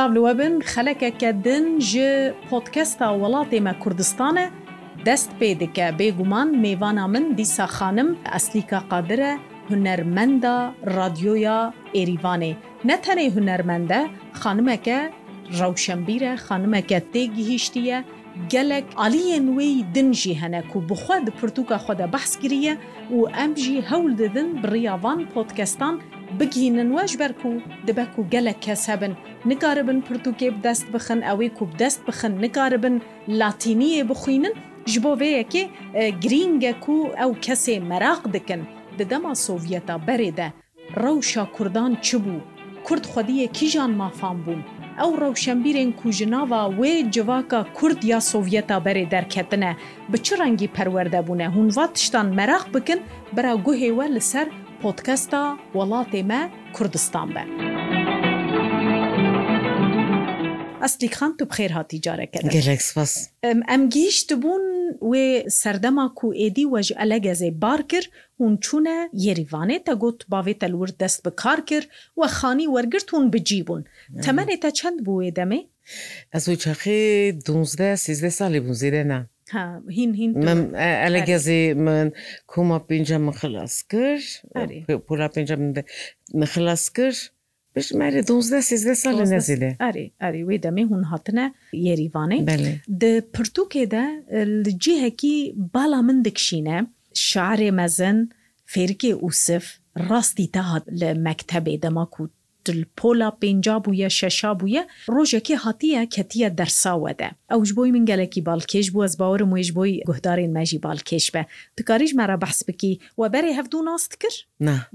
Şlav li webin xelekeke din ji podkesta welatême Kurdistan e dest pê dike bêguman mêvana min dîsa xanim eslîka qadire hunermenda radyoya êrîvanê ne tenê hunermende xanimeke rewşembîre xanimeke tê gihîştiye gelek aliyên wê din jî hene ku bixwe di pirtûka xwe de behs kiriye û em jî hewl didin bi riyavan podcastan bigînin we ji ber ku dibe ku gelek kes hebin nikaribin pirtûkê bi dest bixin ew ê ku bi dest bixin nikaribin latîniyê bixwînin ji bo vê yekê girînge ku ew kesê meraq dikin di dema Sovyeta berê de rewşa Kurdan çi bû Kurd xwediyê kîjan mafan bûn ئەو ڕەوشەمبیرێن کوژناوا وێ جواکە کورد یا سۆڤەتا بەرێ دەرکەتنە بچ ڕەنگی پەروەەردەبوونە هوونوا تشتان مەراق بکن بەرا گوهێوە لەسەر پۆتکەستا وڵاتێمە کوردستان بە. ئەسلیخان تو بخێر هاتی جارەکە ئەم گیشت بوون وێ سەردەما کو ئێدی وەژ ئەلەگەزێ بار کرد hûn çûne yerîvanê te got bavê te lûr dest bi kar kir we xanî wergirt hûn bicîbûn. Temenê te çend bû wê demê? Ez û çaxê 12 sizde salê bûn zêde ne. elek gezê min koma pênce min xilas kir pola pênce min de min xilas kir Pişmerê 12 sizde salê nezîde. Erê erê wê demê hûn hatine yerîvanê Di pirtûkê de li cihekî bala min dikşîne, شعرێ مەزن فێرکێ ئووسف ڕاستی تاهات لە مەکتتەبێ دەماکووت پۆلا پێنجا بووە شەشا بووە ڕۆژێکی هاتیە کەتیە دەرساوەدە ئەوش بۆی من گەلێکی بالکێش بوو ئەس باوەرم وێژ بۆی گوهدارین مەژی بالکێش بە تکاریش مەرە بەحس بکی و بەرێ هەفتوو ناست کرد؟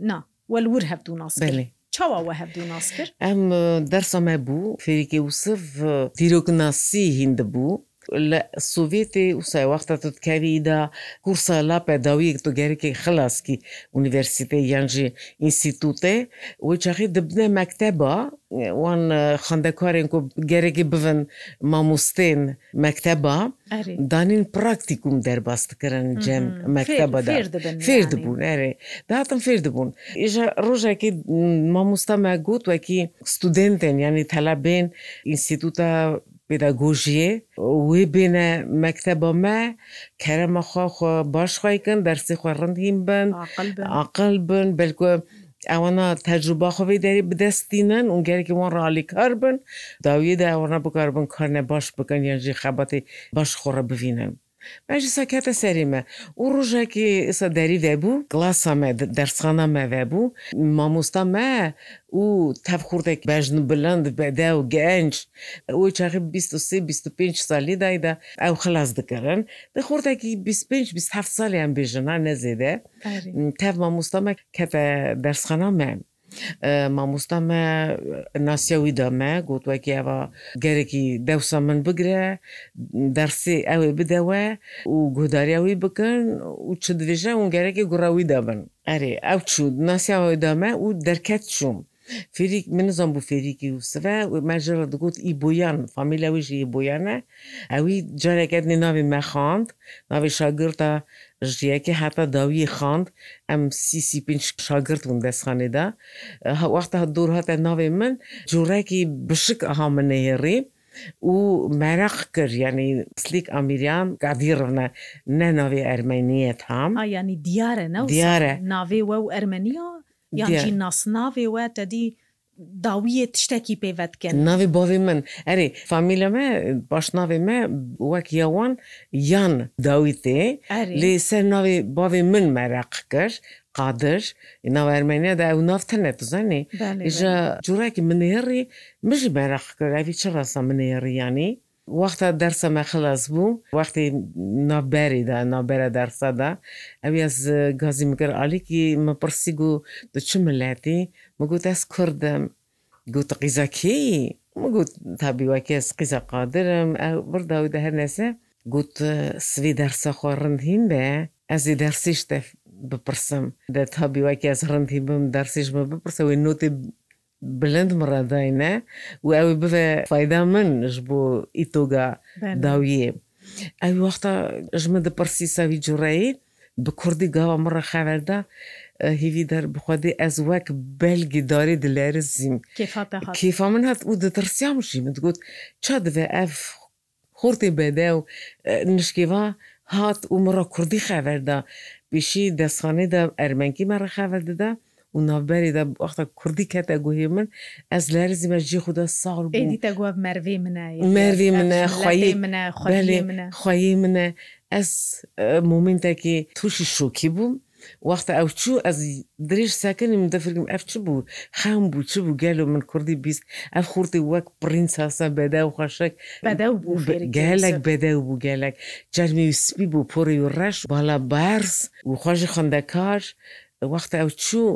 نا وەلور هەفتوو ناست چاوەوە هەبدو ناس کرد؟ ئەم دەرسەمە بوو فێریکی وسف تیرۆکناسی هند بوو لە سوڤێتی وسای وەختە تکاریدا کورسە لا پێداویەک تو گەرەێکی خلاصکی ئونیڤرسیتی یانژی ئینسیتوتێ و چاخی دبنێ مەکتتەبە وان خوندەکارێن و گەرەێکی بن مامۆستێن مەکتتەبە دانین پراکتیکوم دەرباستکردن جەم مەکتتەبەدا فێر دەبوون ئەرێ داهاتم فێر دەبوون ئێژە ڕۆژێکی مامۆستا مەگوت وەکی ستودنتێن ینی تەلابێن ئینستیتوتە پیداگوژیه وی بینه مکتبا ما کرم خواه خواه باش خواهی کن درسی خواه رندیم بن عقل بن بلکو ئەوەنا تەجروبا خۆی دەری بدەستینەن اونگەرێکیوان ڕالی کار بن داویدا ئەوەنا بکار بن کارنە باش بکەن یانژی خەبەتی باش خۆڕە ببینن. باشی ساکاتە سەریمە و ڕژێکی ئسە دەریێ بوو گڵاسەمە دەرسخانەمەوێ بوو مامۆستامە و تەفخوردێک بەژن بلند بەدا و گەنج ئەوی چاخی 25 سالی دایدا ئەو خلاص دکردن دە خوردێکی 25 سالیان بێژنا نەزێدە تەف مامۆستامە کەتە دەرسخانەمە مامۆستا me nasiyawî da me got wekî eva gerekî dewsa min bigire dersê ew ê bidewe û guhdariya wî bikin û çi dibêje hûn gerekî gura wî debin Erê ew çû nasiyaê da me û derket çûm. Fêrik min nizam bû fêrîkî û sive me ji digot î boyan famîlya wî jî boyan e Ew wî careketnê navê me xand navê şagirta ژیەکی هاتە داویی خاند ئەم سیسی پێ شاگرتون دەستخانێدا هەوەختە دوور هاتە ناوێ من جوورێکی بشک ئەها منەهێڕی و مەرەق کرد ینی سلیک ئەمیریان قادیڕە نە ناوێ ئەرمەنیەت هام ینی دیارە دیارە ناوێ وە و ئەرمەنیا یانجی ناسناوێ وە تەدی داویە تشتێکی پێوە بکەن ناوی باوی من ئەرێ فامیلەمە باشناوێمە وەک یاوان یان داوی تێ لێسەر ناوی باوی من مەرەق کرد قادر ناوەرمێنیا دا ئەو نافتەنە بزانێ ژە جوورێکی منێڕی مژ بەرەق کرد ئەوی چ ڕاستە منێڕیانی وەختە دەرسەمە خلاص بوو وەختی نابەریدا نابەرە دەرسەدا ئەوی ئەس گازی مگر علیکی مەپرسی و دو چ ملەتی مەگوت ئەس کوردم گوت قیزەکی مەگوت تابیوەکەس قیزە قادرم بردا و دەهرنێسە گوت سوی دەرسە خۆ ڕندهیم بێ ئەزی دەرسیشتە بپرسم دە تابیوەکی ئەس ڕندی بم دەرسیشمە بپرسەوەی نوتی بلند مڕداینە و ئەوی بێ فایدا منش بۆ ئیتۆگا داویە. ئەوی وەختە ژمە دەپەرسی ساوی جوڕایی بە کوردی گاوە مڕە خەوەردا هیوی دەر بخوادی ئەس وەک بەلگی داری دلێر زیم کیفا من هات و دەترسیامشی من گوت چا دەێ ئەف خورتی بەدە و نشکیوا هات و مرا کوردی خەوەردا پیشی دەستخانێدا ئەرمەنکی مەرە خەوە دەدا و ناوبەری دا وەختە کوردی کەتە گوهی من ئەس لەرزی مەژی خوددا ساڵ دیتە گوە مەروێ منە مەروێ منە خی منە خی منە ئەس مومنتێکی تووشی شوکی بووم وەختە ئەو چوو ئەز درێژ ساکەنی من دەفرگم ئەف چ بوو خام بوو چ بوو گەل و من کوردی بیست ئەف خوورتی وەک پرین ساسا بەدا و خۆشک گەلک بەدە بوو گەلک جەرمی سپی بوو پۆری و ڕەش بالا بارس و خۆشی خوندەکار وەختە ئەو چوو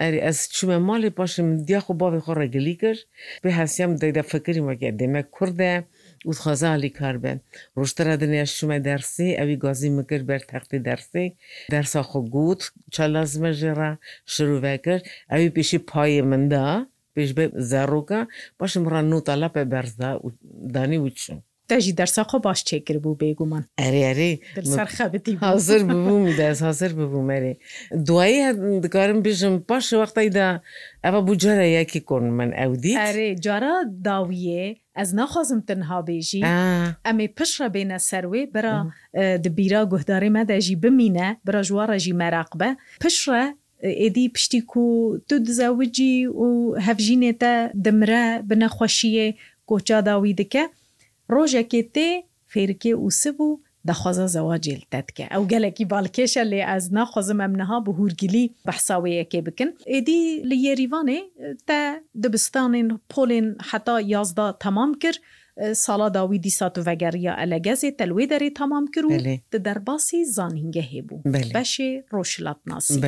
ئەری ئەس چوومە ماڵی پاشم دیاخ و باێ خۆ ڕێگەلی کرد بێ هەسیام دەیدا فکریم وەگە دێمە کووردە. وتخوازە علی کار بێن ڕۆشترە دنیا شومە دەرسی ئەوی گازی مگر بەر تەختی دەرسی دەرسا خۆ گوت چەلازمە ژێرا شروع کرد ئەوی پیشی پایە مندا پێش بێ زەڕۆکە باشم ڕان نوتەلا پێ بەرزدا دانی وچم. جی دەرسا خۆ باش چێکر بوو بێگومان ئەریێ حاضر ببووم دەست حاضر ببوومەێ دوایی دکارم بژم پاش وەختیدا ئەوە بوو جارە یەکی کۆن من ئەودی ئەرێ جارە داویە ez naxwazim tinha bêjî em ê pişre bêne serwê bira dibîra guhdarê me de jî bimîne bira jiwara jî meraq be pişre êdî piştî ku tu dizewicî û hevjînê te dimre bi nexweşiyê koça da wî dike rojekê tê fêrikê û sibû دەخوازە زەواجێلتەتکە ئەو گەلێکی باڵکێشە لێ ئەز ناخوازم ئەمنەها بە هورگلی بەحساوەیەکێ بکن ئێدی لە یێریوانێ تە دەبستانین پۆلین حتا یازدا تەمام کرد ساڵا داوی دیسات و ڤگەریە ئەلەگەزێ تەلوێ دەرێ تەمام کرد دە دەرباسی زانهینگە هێبوو بەشێ ڕۆژلات ناسی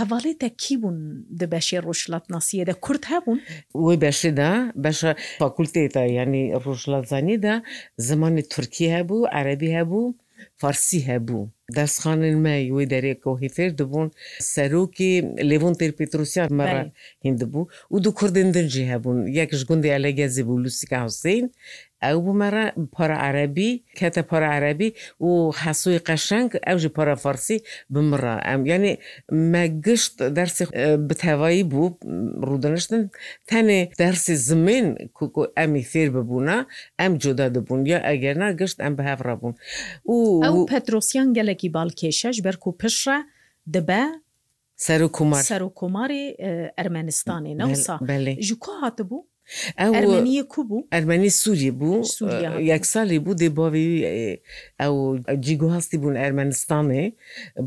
هەواڵێتە کی بوون دە بەشێ ڕۆژلات ناسیە دە کورد هەبوون وی بەشێدا بەشە فاکولتێتە ینی ڕۆژلات زانیدا زمانی تورکی هەبوو عەربی هەبوو فارسی هەبوو دەستخانن مای وی دەرێکە و هیتر دەبوون سەرۆکی لێوون تر پتروسیان مەرە هند بوو و دوو کوردندنجی هەبوون یەکش گوندی ئەلەگەزی بوو لوسیکا حوسین ئەو بمەرە پۆراعرەبی کەتە پۆراعرەبی و حەسووی قەشنگ ئەوژی پۆرەفەرسی بمڕە ئەم ینی مەگشت دەرسی بتەوایی بوو ڕوودنشتن تەنێ دەرسی زمین کوکو ئەمی فێر ببوونا ئەم جودا دەبوون یا ئەگەرنا گشت ئەم بەهڕە بوون و پەترۆسیان گەلێکی باڵکێشەش بەرک و پشە دەبە سەر و کومار سەر و کۆماری ئەرمەنستانی نەسا ji کو هاتبوو؟ ئەرمەنیە کو بوو ئەرمەنی سووری بوو یەک ساڵی بوو دێ باوی ئەو جیگوهاستی بوون ئەرمەنستانێ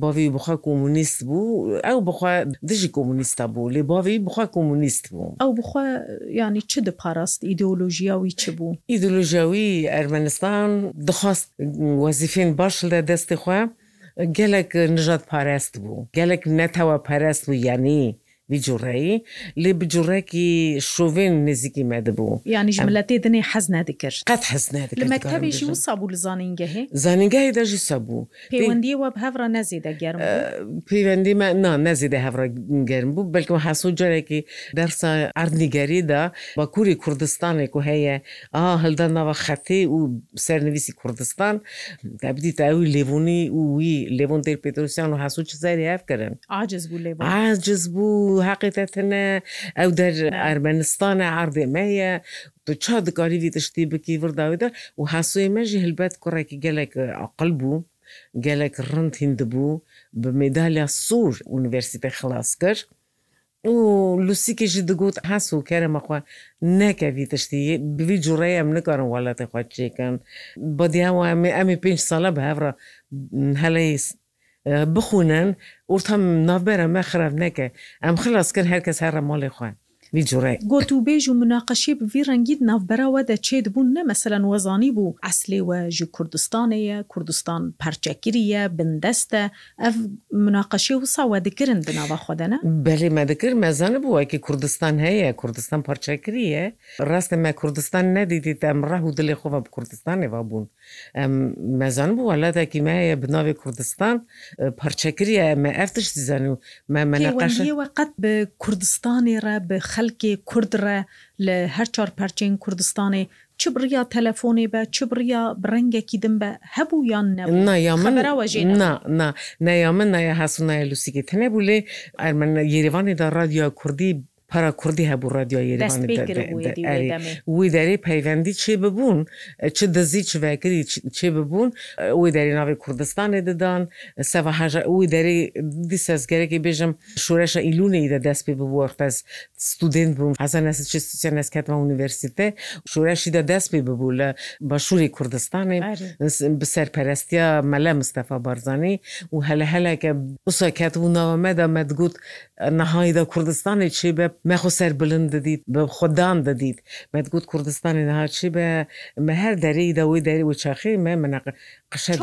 باوی بخوا کۆمونیست بوو ئەو بخوا دژی کۆمونیستە بوو لێ باوی بخوا کۆمونیست بوو ئەو بخوا ینی چ دپاراست ئیدۆلۆژیاوی چ بوو ئیدۆلۆژیاوی ئەرمەنستان دخواست وەزیفین باش لە دەستی خوا gelek nijat parest bû gelek netewe parest û yanî بجوڕایی لێ بجوڕێکی شوێن نزیکی مەدەبوو یانیش لە تێدنێ حەز نادکرد قەت حەز نادەکردێکی و سابوو لە زانینگەهێ زانینگای دەژی سەبوو پەیوەندی وە هەورە نەزیدە گەرم پەیوەندی نا نەزیدە هەورە گەرم بوو بەلکم حسوو جارێکی دەرسە ئەردنیگەریدا بە کووری کوردستانێک و هەیە ئا هەلدانەوە خەتی و سەرنویسی کوردستان دەبدی تاوی لێبوونی و وی لێبوون تێر پێتروسیان و حسوو چ زاری هەفکردن عجز بوو عجز بوو حقیتەتنە ئەو دەر ئەرمەنستانە عردێمەیە چا دکاریوی تشتی بکی برداویدا و هەسوی مەژی هلبەت کوڕێکی گەلێک عقل بوو gelek rind hindi bû bi medalya Sûr Universite xilas kir û Lusikê jî digot hesû kerema xwe nekevî tiştî bi vî cureye em nikarin welatê xwe çêkin Badiya we em ê pênc sala bi hevra heleyî بخونن وتم نافبەرە مە خراپ نەکە ئەم خلاص کرد هەر کەس هەرە مۆڵی خوێن جوڕێ گۆتوبێژ و مناقەشی بڤی ڕەنگید ناوبەرەوە دەچێت بوون نەمەسەلەن وەزانی بوو ئەسلێوەژی کوردستانەیە کوردستان پەرچەکریە بندەستە ئەف مناقەشی و ساوەدەکردن بناوە خۆدەە بەێ مەدەکرد مەزانە بووەکی کوردستان هەیە کوردستان پەرچەکریە ڕاستە مە کوردستان نەدیدیت ئەم ڕاه و دلێ خۆمە کوردستانێوا بوون ئەم مەزان بوو وڵاتێکی مایە بناوێ کوردستان پەرچەکریە ئەمە ئەفتش دیزان و مە منەقەشەوە قەت بە کوردستانی ڕە بە خە خەلکی کوردرە لە هەر چار پەرچین کوردستانی چ بڕیا تەلەفۆنێ بە چ بڕیا ڕەنگێکی دم بە هەبوو یان نەیا من نایە هەسونایە لوسیکی تەنێ بوو لێ ئەرمەە یێریوانێدا رادیۆ کوردی پارا کوردی هەبوو رادیۆیەوی دەری پەیوەندی چێ ببوون چ دەزی چڤکردی چێ ببوون وی دەری ناوی کوردستانی ددان سەهژە وی دەری دی سەزگەرەی بێژم شوورەشە ئیلونەی دە دەست پێ ببوو وەختەس ستودنت بووم حەزان نەسیسیان نسکەتمە ئونیڤرسیتە شوورەشی دە دەست پێ ببوو لە بەشووری کوردستانی بسەرپەرستیا مەلە مستەفا بارزانانی و هەلە هەلەکە بسەکەت و ناوەمەدا مەدگوت نەهایدا کوردستانی چێ بە مەخۆ سەر بلند دەدیت بە خۆدان دەدیت مەگووت کوردستانی نهاچی بە مە هەر دەرەی دەوەی دەری و چاخی مە منق قشە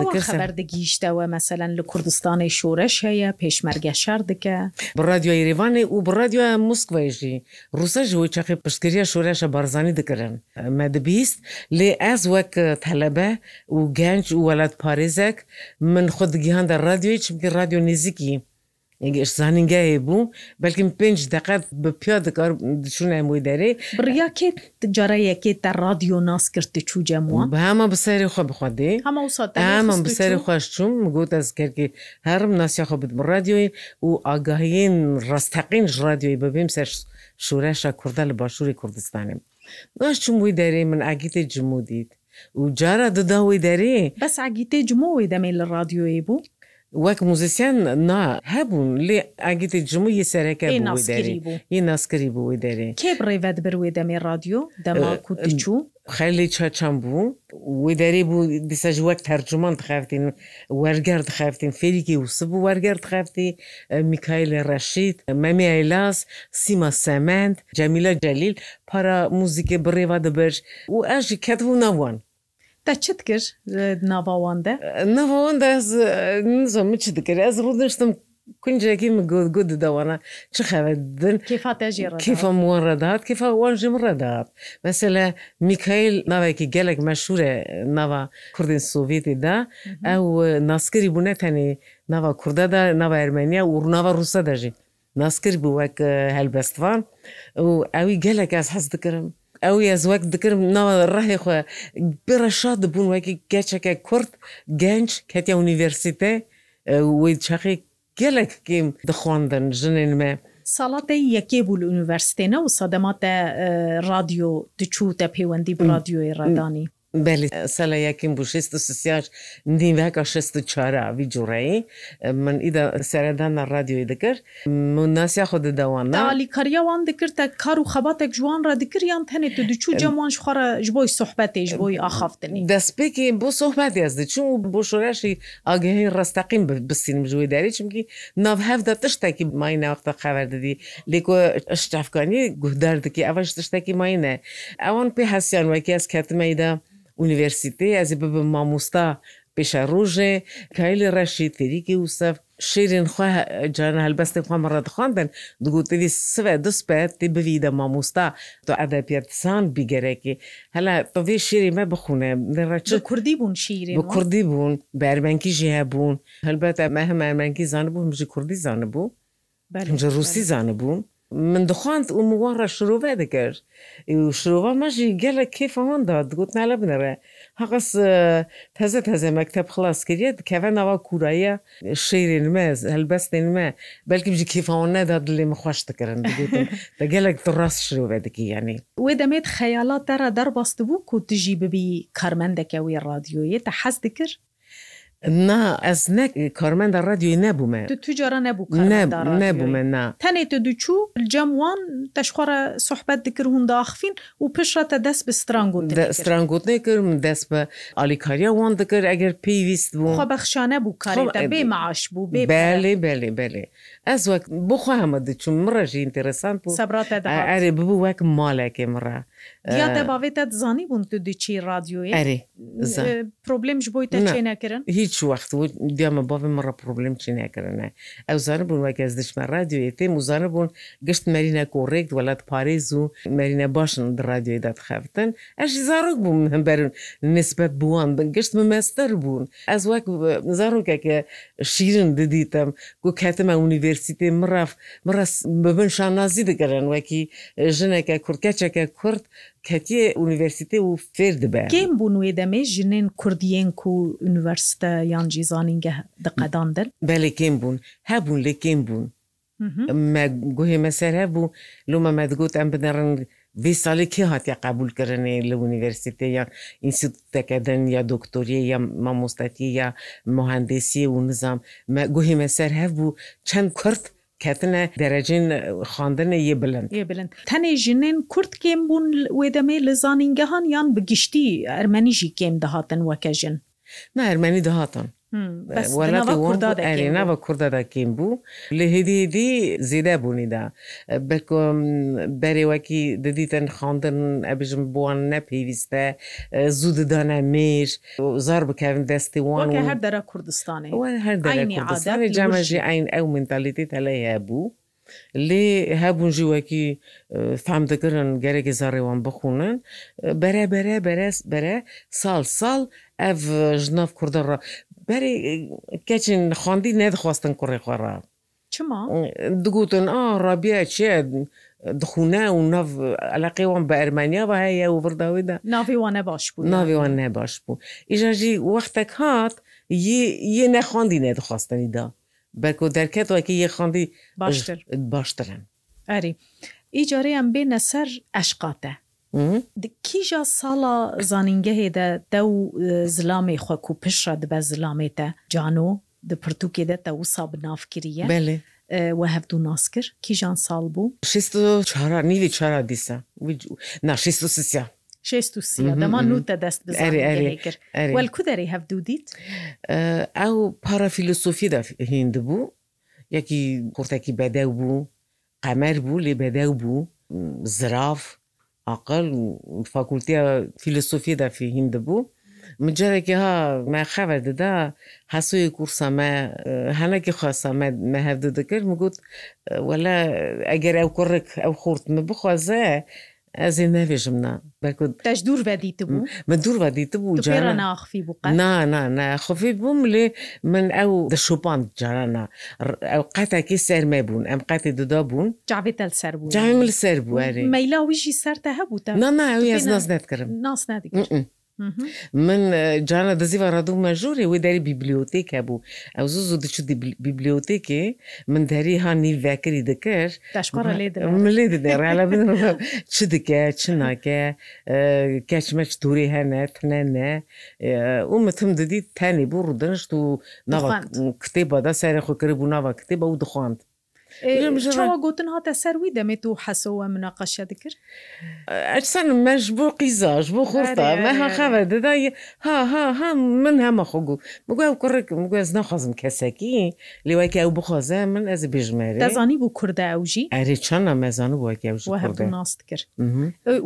بەردەگیشتەوە مەسەەن لە کوردستانی شوورش هەیە پێشمەرگە شار دکە بڕادیۆی ریوانی و بڕادیۆ مسکڤژی ڕوسەژ وی چاقی پشتگیریە شوورشە بارزانانی دەکردن مە دەبیست لێ ئەس وەک تەلەبە و گەنج و وەلات پارێزەك من خودگییان دە رادیۆی چمکی رادیۆ نزیکی زانینگایە بوو بەلکم پێنج دقەت بە پیا دەکار دچونە مووی دەرێ ڕیاکێت جارە یەکێت تا رادیۆ ناسکردی چوجەموە بە هەمە بەسەری خۆ بخواێ ئەمە بەسەری خۆش چوم گوت ئەسکردی هەرم ناسیخۆ بدم رادیۆی و ئاگاهین ڕاستەقینش رادیۆی ببیم سەر شوورەشە کووردە لە باشووری کوردستانم باش چوم وی دەرێ من ئاگیتی جمودیت و جارە دداوی دەرێ بەس ئاگیتێ جمەوەی دەمێ لە رادیۆی بوو وەک موزیسیان نا هەبوون لێ ئاگیتی جموی سەرەکە ی ناسکری بووی دەرێ کێ ڕێڤەت بروێ دەمێ رادیۆ دەما کوچوو خەلی چاچەم بوو وی دەری بوو دیسەژ وەک تەرجمان دخافتین وەرگەر دخافتین فێریکی وسب و وەرگەر دخافتی میکایل ڕەشید مەمی ئەیلاس سیما سەمەند جەمیلە جەلیل پارا موزیکی بڕێوا دەبەر و ئەژی کەت بوو نەوان Te çi dikir li nava wan de? Nava wan de ez nizo min çi dikir ez rûdiştim kuncekî min got got didawana çi xeve din Kêfa te jî Kêfa wan redat kêfa wan ji min redat Mesele Mikail navekî gelek meşhur e nava Kurdên Sovyetê de mhm. ew e, naskirî bûne tenê nava Kurda de nava Ermeniya û nava Rusa de jî naskir bû wek e, helbestvan û ewî gelek ez hez dikirim ئەوە زوەک دکرد ناوە ڕێی خۆ برە شاد بوون وەکی گەچەکە کورت گەنج کەتیا ئونیڤرسیتێ وی چەقی گەلێکیم دەخواندن ژنێن مە. ساڵاتە یەکێ بوو لە ئونیڤەرسێنە و سەدەماتە رادیۆ دچوتە پەیوەندی بڕادیۆی ڕدانی بەلی سەلا یەکیم بوو 1960 نیمەکە 1940 جوڕایی من ئیدا سەردانە رادیۆی دەکرد مناسیا خۆ دەداوان نالی کاریاوان دەکردە کار و خەباتێک جوان ڕدەکریان تەنێت تو دچوو جەمان خۆرە ژ بۆی سوحبەتێژ بۆی ئاخافتنی دەستپێکی بۆ سوحبەتی ئەس دەچوو بۆ شۆرەشی ئاگەهی ڕستەقیم بسییم جوی دەری چمکی ناوهەفدا تشتێکی مای ناوەختە خەبەر دەدی لێکۆ شتافکانی گودار دکی ئەوەش تشتێکی ماینە ئەوان پێ هەسییان وەکی ئەس کەتمەیدا ئونیڤرسیتی ئەزی ببم مامۆستا پێشە ڕۆژێ کایلی ڕەشی تریکی وسەف شێرین جانە هەلبەستی خۆمە ڕەتخواندن دگوتری سوێ دەسپێت تی بویدە مامۆستا تۆ ئەدا پێرتسان بیگەرەکی هەلا تۆێ شێری مە بخونێ ڕەچ کوردی بوون شیری بە کوردی بوون بەرمەنکی ژ هەبوون هەلبەتە مە هەمەمەنکی زانبوو مژی کوردی زانبوو ڕوسی زانبوون من دخواند و مووارە شروع دەکرد شروع مەژی گەلە کێفەواندا دگوت نالە بنەڕێ هەقس تەزە تەزە مەکتب خلاص کردێت کەە ناوا کوورایە شێرین مەز هەلبەستین مە بەلکی بژی کێفاون نەدا دلێ مخواش دەکردن دە گەلک ڕاست شروع دەکی ینی وێ دەمێت خەیالات دەرە دەرباست بوو کو دژی ببی کارمەندەکە وی رادیۆیە تە حەز دکرد نا ez ne karmenda radyoyê nebûme Tu tu cara nebûme na Tenê tu diçû cem wan te ji xwe re sohbet dikir hûn daxfîn û pişre te dest bi strangot strangotinê kir dest bi alîkariya wan dikir eger pêwîst bû Xwe bexşane bû karê bê maaş bû belê belê belê Ez wek bixwe heme diçûm min re jî interesant bû Sebra te erê bibû wek malekê min re. یا دەباوێت تا زانی بوون تو دیچی رادیۆی پرۆبلم ji بۆی تەچێ نەکردن هیچ وقت دیمە بavê min re پرۆبلم چی نەکردنە ew zanib bûn weke ez diçme radyoyê tê û zanib bûn gişt merîne korrekt welat parêz û merîne başin di radyoyê da dixeftin ez jî zarok bûm min berin nisbet buwan bin gişt min mester bûn ez wek zarokeke şîrin didîtem ku ketime universitê mirav mir bibin şannazî dikirin wekî jineke kurd keçeke kurd کەتی ئونیڤرسیتی و فێر دەبێ گەم بوون وێ دەمێ ژنێن کوردیان و یونیڤەرسە یان جیزانینگە دقەداندن بەێ کێم بوون هەبوون لێ کێم بوون گوهێ مەسەر هەبوو لومە مەدگوت ئەم بدەڕنگ vê salê kê hatiye qebulkirinê li universitê ya înstitûtekedin ya doktoriye ya mamostetî ya muhendesiye û nizam me guhê me ser hev bû çend Kurd کەتنە دەرەجین خواندنە یە بلند بلند تەنێ ژنێن کورت کێم بوون وێدەمێ لە زانینگەهان یان بگشتی ئەرمەنیژی کێم دەهاتن وەکەژن. نەرمەنی دەهاتن وەڵاتی ناوە کوردەداکەین بوو لە هێدیدی زیدە بوونیدا بکم بەرێوەکی دەدیتەن خاندن ئەبژم بووان نەپێویستە زوو ددانە مێش زار بکەن دەستی وان هەر دەرە کوردستانی هەر کوردستانی جامەژی ئاین ئەو منتالیتی تەلەیە بوو. لێ هەبوون ژیوەکی فام دەگرن گەرەێکی زارڕێوان بخونن بەرە بەرە بەرە بەرە ساڵ ساڵ ئەڤ ژناف کوردڕە بەری کەچین خوندی نەدەخواستن کوڕی خۆڕە دگوتن ئا ڕابە چێ دخونە و ناو علاقیوان بە ئەرمانیاەوە هەیە و برداویدا ناوی وانە باش بوو ناوی وان نەباش بوو ئیژژی وەختێک هات یە نەخواندی نەدەخواستنیدا بەکو دەرکەتەوەکی یە خواندی باشتر باشترن ئەری ئیجارەیان بێنە سەر ئەشقاتە کیژە ساڵە زانینگەهێدا دە و زلامی خۆک و پیشە دبە زلامێتە جانۆ دپرتوکێ دەتە وسا بنافکریە بێ. we hev du nas kir kîjan sal bû? çara nîvî çara dîsa Na sisya. dema nû te dest kir Wel ku derê hev dû dît? Ew para filosofî de hîn dibû yekî kurtekî bedew bû, qemer bû lê bedew bû, zirav, عقل و فاکولتیا فیلسوفی دا فیهیم دەبوو من جارێکی ها مە خەبەر دەدا هەسوی کورسە مە هەنێکی خواستە مە هەفدە دەکرد مگوت وەلا ئەگەر ئەو کوڕک ئەو خورتمە بخوازە Ez ê nevêjim ne Te ji dûr vedît bû Me dûr vedît bû naxî bû Na na ne xfî bûm lê min ew di şopand carana ew qetekê ser me bûn em qetê duda bûn Cavê tel ser bû Cavê min ser bû erê Meyla wî jî ser te hebû te Na na ew ez nas netkirim nas nedik. من جاە دەزیوە ڕادوو مەژوری وی دەری بیبلیۆتێکە بوو ئەو زوو زوو دەچ بیبلیۆتێکێ من دەری هانی ڤکری دەکەش لێ دەڕالە چ دکە چ ناکە کەچمەچ تووری هەنە تنەنە ومتم دەدی تەنی بوو ڕدەنشت و ناوە کتێ بەدا سارە خۆکرد بوو ناوە کتێ بە و دخواند گوتن هاتە سەروی دەمێت و حەسەوە مناقەشە دکرد ئەچسەن مەش بۆ قیزاش بۆ خۆرتا مەها خەوە دەدای ها ها ها من هەمە خۆگو بگو ئەو کوڕێکم گوێز نەخوازم کەسەکی لێوایکی ئەو بخۆزە من ئەس بژمێری دەزانی بوو کووردە ئەوژی ئەرێ چەندە مەزان و بۆکی ناست کرد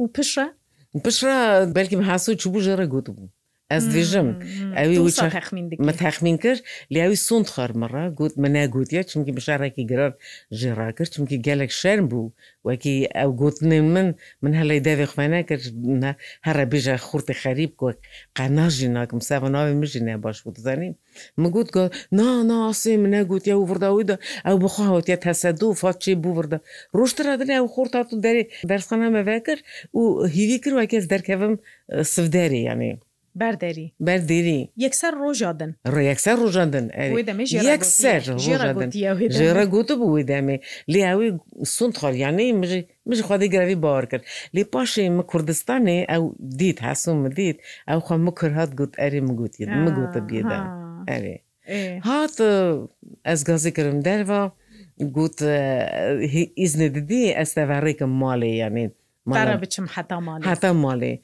و پشە پشرا بەلکیم حسو چ بوو ژێرە گوت بوو ez hmm. dibêjim hmm. Ew texmin kir Lewî sond xarmira got min negotiye çimkî bişarekî girar ji rakir çimkî gelek şerm bû wekî ew gotinên min min helê devê xwe nekir here bêje xurtê xerîb ku qena jî nakim sev navê min jî ne baş bû dizanî min got got na na asê min negotiye û virda wî de ew bixwa hatiye tesedû fa çê bû virda Roştira dilê ew xort hatû derê dersxana me vekir û hîvî kir wekê ez derkevim e, siv derê yanî. بەردەری بەردیری یەکسەر ڕۆژادن ڕێکسەر ڕۆژاندن ژێرە گوتە بوو دەمێ لیاوی سند خۆریانەی مژی مژی خواده گراوی باوەڕ کرد لێ پاشی مە کوردستانێ ئەو دیت هەسوم دیت ئەو خۆ مکر هات گوت ئەری مگوتی مگوتە بێدا ئەێ هات ئەس گازی کردم دەرەوە گوت ئیزنە دیدی ئەستەوەڕێکم ماڵێ یانێت بچم حتا ماڵێ حتا ماڵێ.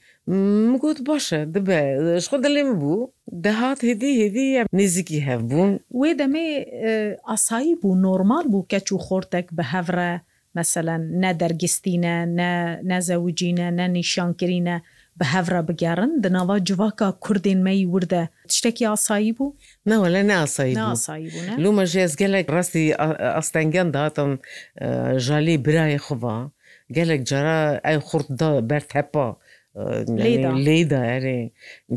گوت باشە دەبێ خۆ دەلێم بوو دەهات هێدی هێدی نزیکی هەبوون وێ دەمێ ئاسایی بوو نۆرمال بوو کەچ و خۆرتێک بە هەورە مثلەن نە دەرگستینە نەزەوجینە نە نیشانکرینە بە هەورە بگەڕن دناوا جوواکە کوردین مەی وردە تشتێکی ئاسایی بوو؟ نەوە لە ناسایی لومە ژێز گەلێک ڕاستی ئەستەنگەن داتم ژالی برای خوبا گەلێک جارە ئەی خورددا بەرتەپا. لێدا ئەرێ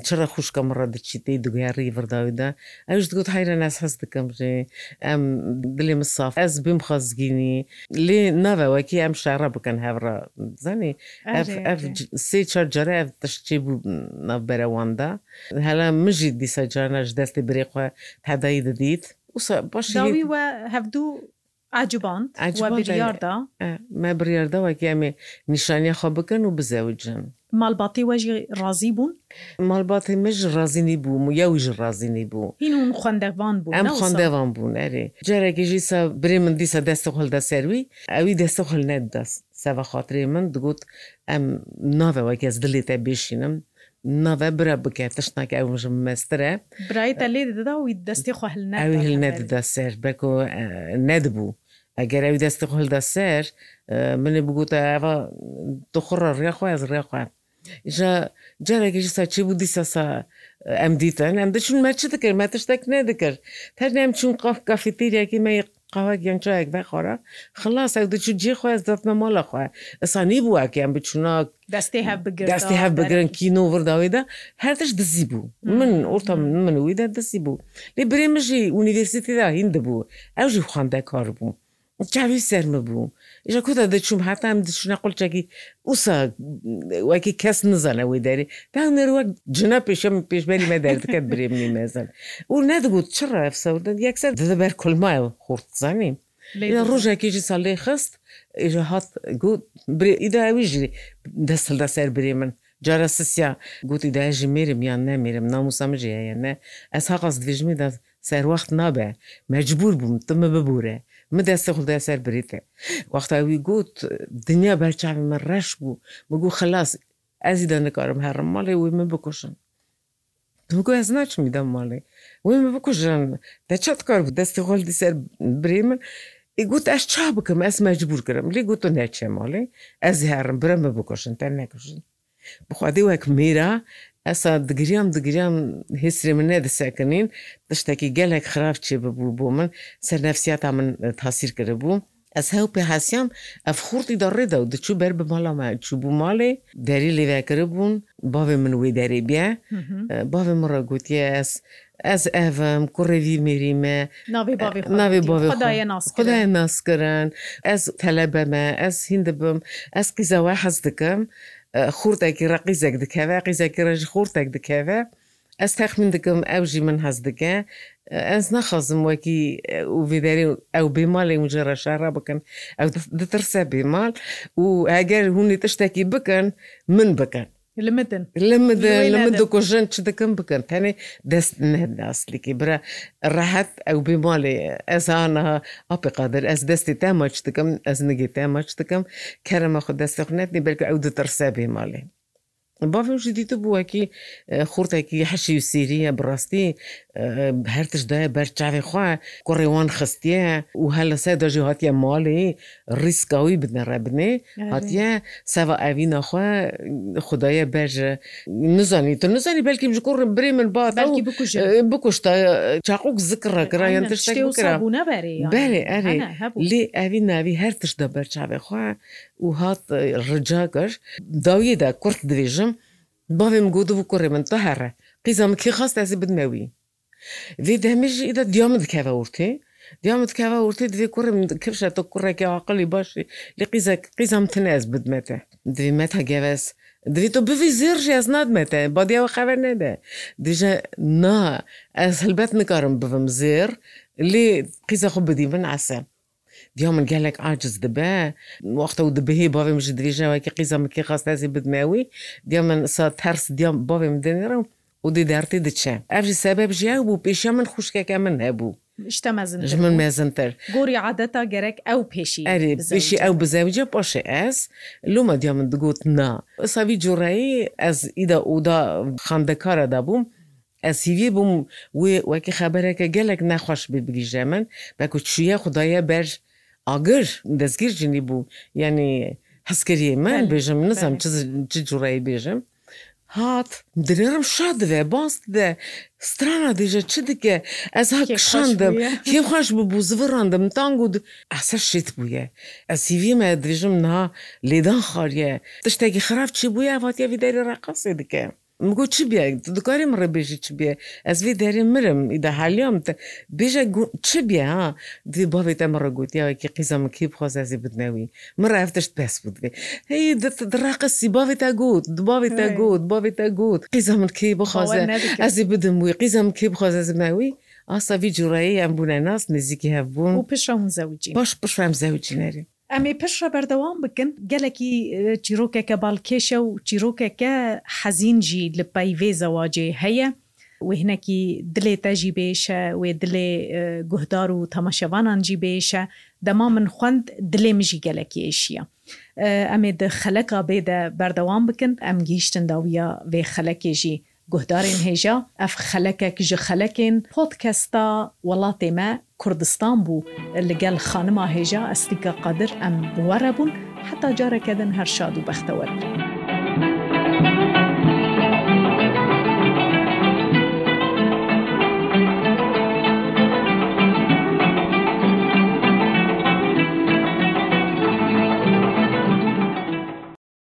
چرە خوشکە مڕە دەچیتەی دوگیاری بەرداویدا ئەوش دگوت هایرە ناس هەست دەکەم ڕێ ئەم دلێ مساف ئەس بم خەزگینی لێ ناوەوەکی ئەم شارە بکەن هەڕە زانی سێ چەر جارە تشتی بوو بەرەواندا هەلا مژی دیسە جارەش دەستی برێخوا هەدایی دەدیت باش هەفتوو عجبان عجبان بریاردا مە بریاردەوەکی ئەمێ نیشانیە خۆ بکەن و بزەوجن. مالباتی وەژی ڕازی بوون مالباتی مژ ڕازینی بووم و یەویژ ڕازینی بوو هین خوندەوان بوو ئەم خوندەوان بوون ئەرێ جارێکیژی سا برێ من دیسە دەستە خلدا سەروی ئەوی دەستە خل نەت دەست سەوە خااتێ من دگوت ئەم ناوەوە کەس دلێتە بێشینم ناوە برە بکە تشتناکە ئەوژم مەسترە برایە لێ دەدا و دەستی خوهل ئەوی نەدەدا سەر بەکۆ نەدبوو. ئەگەر ئەوی دەستی خلدا سەر منێ بگوتە ئەوە دخڕە ڕێخوا ئەز ڕێخواند جارێکیش ساچی بوو دیسەسا ئەم دیتەن ئەم دەچون مەچ دکرد مە تشتێک نەدەکرد تەرنێم چون قاف کافیتیرێکی مەی قاوە گەنجایەک بەخۆرە خلاص ئەو دەچوو جێ خۆاز دەتمە مۆڵەخوا ئەسانی بووکیان بچوونا دەستی دەستی هە بگرن کینۆورداویدا هەرتش دزی بوو من ئۆرتە منویدا دەسی بوو لێ برێمەژی ئونیڤرسیتیدا هین دەبوو ئەوژی خواندا کار بوو. چاوی سەرمە بوو ژە کۆتا دەچوم هاتان دچنە قلچێکی ئوسا وەکی کەس نزانەوەی دەری تا نەروە جنە پێشم پێشبەری مە دەردەکە برێمنی مێزان و نەدەگوت چڕ سەودن یەکسەر دەبەر کلمایە خورتزانیم لە ڕۆژێکیژی ساڵێ خست ئێژە هات ئیداوی ژری دەسەدا سەر برێ من جارە سسییا گوتی داژی مێرم یان نەمێرم ناموسەمەژەیە نە ئەس هاقاس دوژمی دەست سەروەخت نابێ مەجبور بووم تمە ببوورێ من دەستە خوددا سەر بریتێ وەختاوی گوت دنیا بەرچاوی من ڕەش بوو بگو خلاص ئەزی دەنەکارم هەرم ماڵێ وی من بکوشن گو ئەز ناچمی دە ماڵێ وی من بکوژن دەچەت کار بوو دەستی خۆلدی سەر برێ من گوت ئەش چا بکەم ئەس مەجبور کرم لێ گوتو نەچێ ماڵێ ئەزی هەرم برە بکوشن تەر نەکوشن بخوادی وەک میرە ئەسا دگریان دگریان هێسری من نەدەسەکردین تشتێکی gelek خراپ چێ ببوو بۆ من سەر نەفسیات من تاسیر کرد بوو. Ez hew pehesiyan ev xurtî da rêda û diçû ber bi mala me çûbû malê derî lêvekiri bûn bavê min wê derêbiye bavê min re gotiye ez ez evim ku rêvî mêrî me navê bavê nas kirin ez telebe me ez hîn dibim ez qîza we hez dikim خوردێکی ڕقیزێک دکەوە قیزێکی ڕژ خوردێک دکەوە ئەس تەخمین دکم ئەوژی من هەز دکە ئەس نەخەزم وەکی ویدەری ئەو بێماڵی مجێرە شارە بکەن ئەو دترسە بێمال و ئەگەر هوی تشتێکی بکەن من بکەن. لەمەدن لەمە دۆکۆژەن چ دەکەم بکەن تەنێ دەست نەداستلیکی برە ڕەحەت ئەو بێماڵێ ئەزانەها ئاپی قادر ئەس دەستی تا ماچ دەکەم ئەس نگی تا ماچ دەکەم کەرەمە خۆ دەستی خوێتنی بەرکە ئەو دەتەرسە بێماڵێ. بافێوشی دیتە بووەکی خورتێکی حەشی و سیریە بڕاستی هەرتشدایە بەرچاوی خوا کوڕێوان خستیە و هە لە سە دەژی هاتیە ماڵی ریسکاوی بنەڕە بنێ هاتیە ساوە ئاوی نەخوا خدایە بەژە نزانی تو نزانی بەلکی ژ کوڕ برێ من با بکوشتا چاقوک زکڕەکرایان تشتێ بەێ ئەوی ناوی هەر تشدا بەرچاوی خوا و هات ڕجاکەش داویدا کورت درێژم باێم گوت بوو کوڕێ من تە هەرە قیزم کی خاست ئەسی بدمەوی Vê demêjî îda diyamit keve ortê, Diyamit keve ortê divê kurim kirşe te kurrekê aqilî başî li qîzek qîzam tune ez bidme te. Divê me te gevez. Divê tu bivî zêr jî ez nadme te, badiya we xeber ne de. Dije na ez hilbet nikarim bivim zêr, lê qîza xu bidî min ese. دیا من gelek aciz dibe wexta û dibihî bavê min ji dirêjewekî qîza mikî xast ez bidmewî diya min sa ters diya bavê min denêre û dê dertê diçe Ev jî sebeb ji ew bû pêşiya min xuşkeke min hebû İşte mezin ji min mezintir Gorî adeta gerek ew pêşî Erê pêşî ew bizewce paşe ez Luma diya min digot na Isa vî cureyî ez îda oda xandekara da bûm ئەسیوی بووم وێ وەکی خەبەرەکە گەلێک نەخۆش ببریژە من بەکو چویە خدایە بەر ئاگر دەستگیر ژنی بوو یعنی هەسکەریە من بێژم نزانم چ جوڕایی بێژم هات درێرم شاد دەوێ باس دە strana dêje çi dike ez ha kişandim kê xweş bû zivirandim tan got eser şit bûye Ez sivî me dibêjim niha lêdan xariye tiştekî xiraf çi bûye hatiye vî derê reqasê dike مگو چی بیا دکاریم ڕێ بێژی چی بێ ئەس وی دەری مرم ئیدا حالیام بێژە چی بیا ها دی باێت ئەمە ڕگووتیاوەکی قیزەمکی بخوازازی بدنەوی مرڕفتشت پێس بودێ هی دراقسی باێت تا گوت دوباێت تا گوت باێت تا گوت قیزەمن کی بخوازە ئەزی بدم وی قیزەم کی بخوازەزمەوی ئاسا وی جوڕایی ئەم بوونە ناست نزیکی هەبوون و پیشم زەوجی باش پشم زەوجی نەری ئەمێ پشە بەردەوام بکن گەلێکی چیرۆکێکە باڵکێشە و چیرۆکێکە حەزینجی لە پایڤێ زەواجێ هەیە وهنەکی دلێ تەژی بێشە وێ دلێ گوهدار و تەمەشەوانانجی بێشە دەما من خوند دلێ مژی گەلێکی ئێشیە. ئەمێ د خەلەکە بێدە بەردەوام بکن ئەم گیشتنداویە وێ خەلەکێژی. guhdarên hêja ev xelekek ji xelekên podkesta welatê me کوردستان بوو لەگەل خانما هێژا ئەستیکە قادر ئەم بوەرە بوون حتا جارەکەدن هەر شاد و بەختەوەرن.